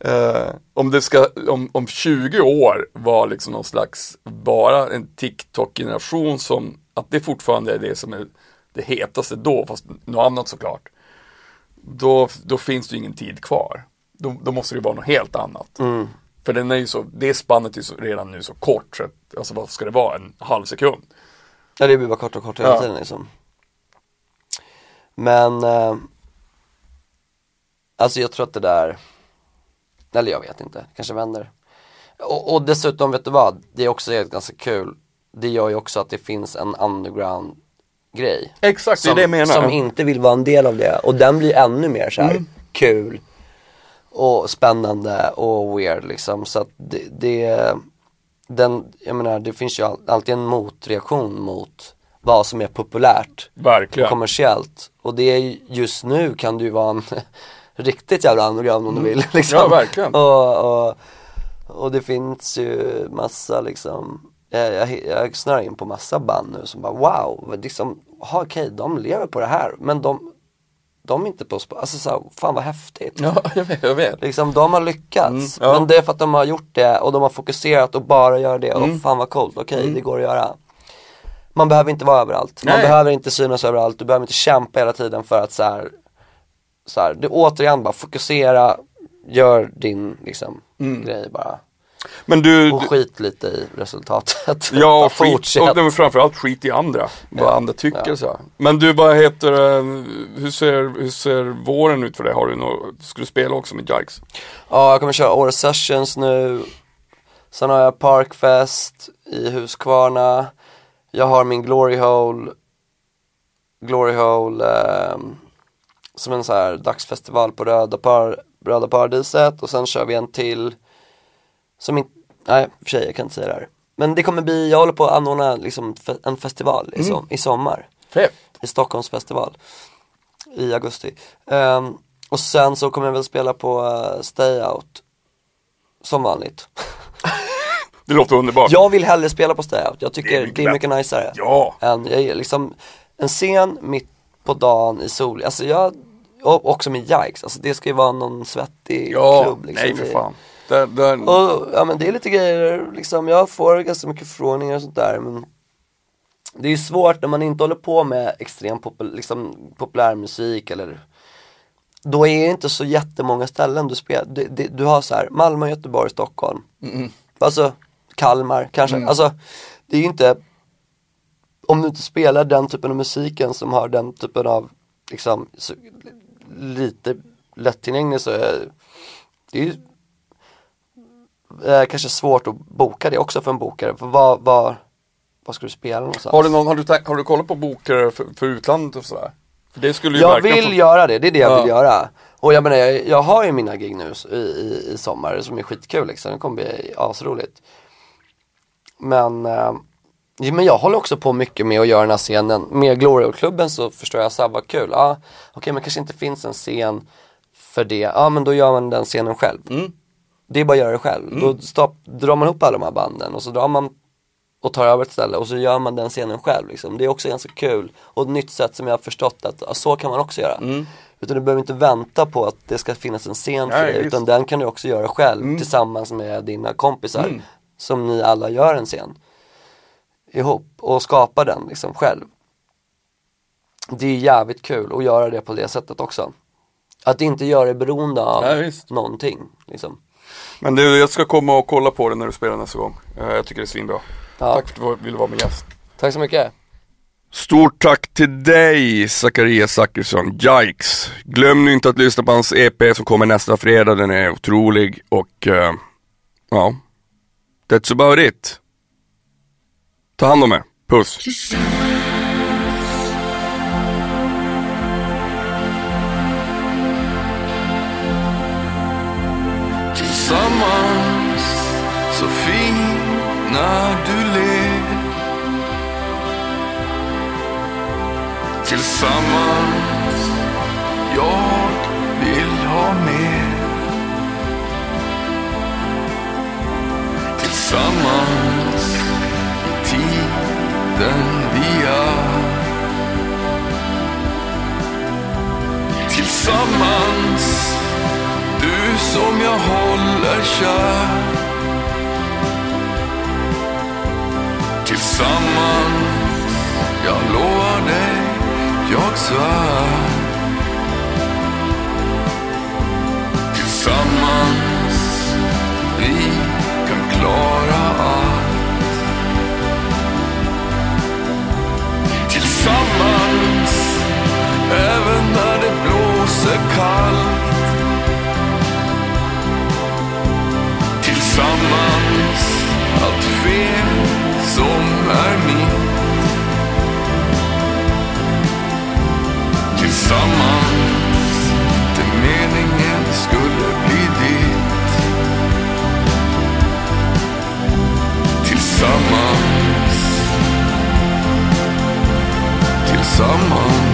eh, om det ska, om, om 20 år var liksom någon slags, bara en TikTok-generation som, att det fortfarande är det som är det hetaste då, fast något annat såklart. Då, då finns det ju ingen tid kvar. Då, då måste det vara något helt annat. Mm. För den är ju så, det spannet är ju så, redan nu så kort, så att, alltså vad ska det vara, en halv sekund? ja det blir bara kort och kort hela Ja. tiden liksom. Men, eh, alltså jag tror att det där, eller jag vet inte, kanske vänder. Och, och dessutom, vet du vad? Det är också ganska kul. Det gör ju också att det finns en underground grej. Exakt, det är som, det jag menar. som inte vill vara en del av det. Och den blir ännu mer så här Mm. kul och spännande och weird liksom. Så att det, det, den, jag menar det finns ju all, alltid en motreaktion mot vad som är populärt och Verkligen. kommersiellt. Och det är ju- just nu kan det ju vara en riktigt jävla underground om du vill. Liksom. Mm. Ja, verkligen. Och, och, och det finns ju massa liksom jag, jag, jag snöar in på massa band nu som bara wow, liksom, aha, okej de lever på det här men de, de är inte på, alltså så här, fan vad häftigt. Ja, jag vet. Jag vet. Liksom de har lyckats, Mm, ja. men det är för att de har gjort det och de har fokuserat och bara gör det Mm. och fan vad coolt, okej det går att göra. Man behöver inte vara överallt, man Nej. behöver inte synas överallt, du behöver inte kämpa hela tiden för att så här, så här, det återigen bara fokusera, gör din liksom Mm. grej bara. Men du, Och skit lite i resultatet. Ja, och skit, och men framförallt skit i andra. Vad Ja, andra tycker ja. så här. Men du, vad heter det, hur ser, hur ser våren ut för dig? Har du något, ska du spela också med Jikes? Ja, jag kommer köra Åre Sessions nu. Sen har jag Parkfest i Huskvarna. Jag har min Glory Hole, Glory Hole ehm, som en så här dagsfestival på Röda, par, Röda Paradiset och sen kör vi en till som inte, nej för sig jag kan inte säga det här. Men det kommer bli, jag håller på att anordna liksom en festival i, som, i sommar Fett! i Stockholms festival i augusti. Ehm, och sen så kommer jag väl spela på eh, Stay Out som vanligt. Det låter underbart. Jag vill hellre spela på Stay Out, jag Det är tycker mycket det är mycket najsare. Ja! Än, jag liksom, en scen mitt på dagen i sol, alltså jag, och också med Yikes, alltså det ska ju vara någon svettig Ja, klubb liksom. nej för Det- fan. Där, där, Och ja men det är lite grejer, liksom, jag får ganska mycket förfrågningar och sånt där men Det är ju svårt när man inte håller på med extrem popul liksom, populärmusik eller Då är det inte så jättemånga ställen du spelar, du, du, du har så här Malmö, Göteborg, Stockholm. Alltså Kalmar kanske, alltså Det är ju inte Om du inte spelar den typen av musiken som har den typen av liksom lite lättillgänglig så är det är ju eh, kanske svårt att boka det också för en bokare. För vad, vad, vad ska du spela någonstans? har, du någon, har, du, har du kollat på bokare för, för utlandet och sådär? För det skulle ju jag vill få- göra det, det är det jag Ja. vill göra. Och jag menar, jag, jag har ju mina gig nu i, i, i sommar som är skitkul liksom. Det kommer bli asroligt. Men, eh, ja, men jag håller också på mycket med att göra den här scenen. Med Glory-klubben så förstår jag så här, vad kul. Ja, okej men kanske inte finns en scen för det. Ja men då gör man den scenen själv. Mm. Det är bara att göra det själv. Då stopp, drar man ihop alla de här banden och så drar man och tar över ett ställe och så gör man den scenen själv liksom. Det är också ganska kul och ett nytt sätt som jag har förstått att ja, så kan man också göra. Utan du behöver inte vänta på att det ska finnas en scen för Nej, dig utan den kan du också göra själv tillsammans med dina kompisar som ni alla gör en scen ihop och skapa den liksom själv. Det är jävligt kul att göra det på det sättet också. Att inte göra det beroende av Ja, någonting liksom. Men du, jag ska komma och kolla på det när du spelar nästa gång. Eh, jag tycker det är svinbra. Ja. Tack för att du ville vara med gäst. Tack så mycket. Stort tack till dig Zacharias Zachrisson, Yikes. Glöm nu inte att lyssna på hans EP som kommer nästa fredag, den är otrolig och eh, ja, that's about it. Ta hand om er, puss. Tillsammans så fin när du ler Tillsammans jag vill ha mer. Tillsammans den vi är. Tillsammans, du som jag håller kär. Tillsammans, jag lovar dig, jag svär. Tillsammans, vi kan klara allt. Tillsammans.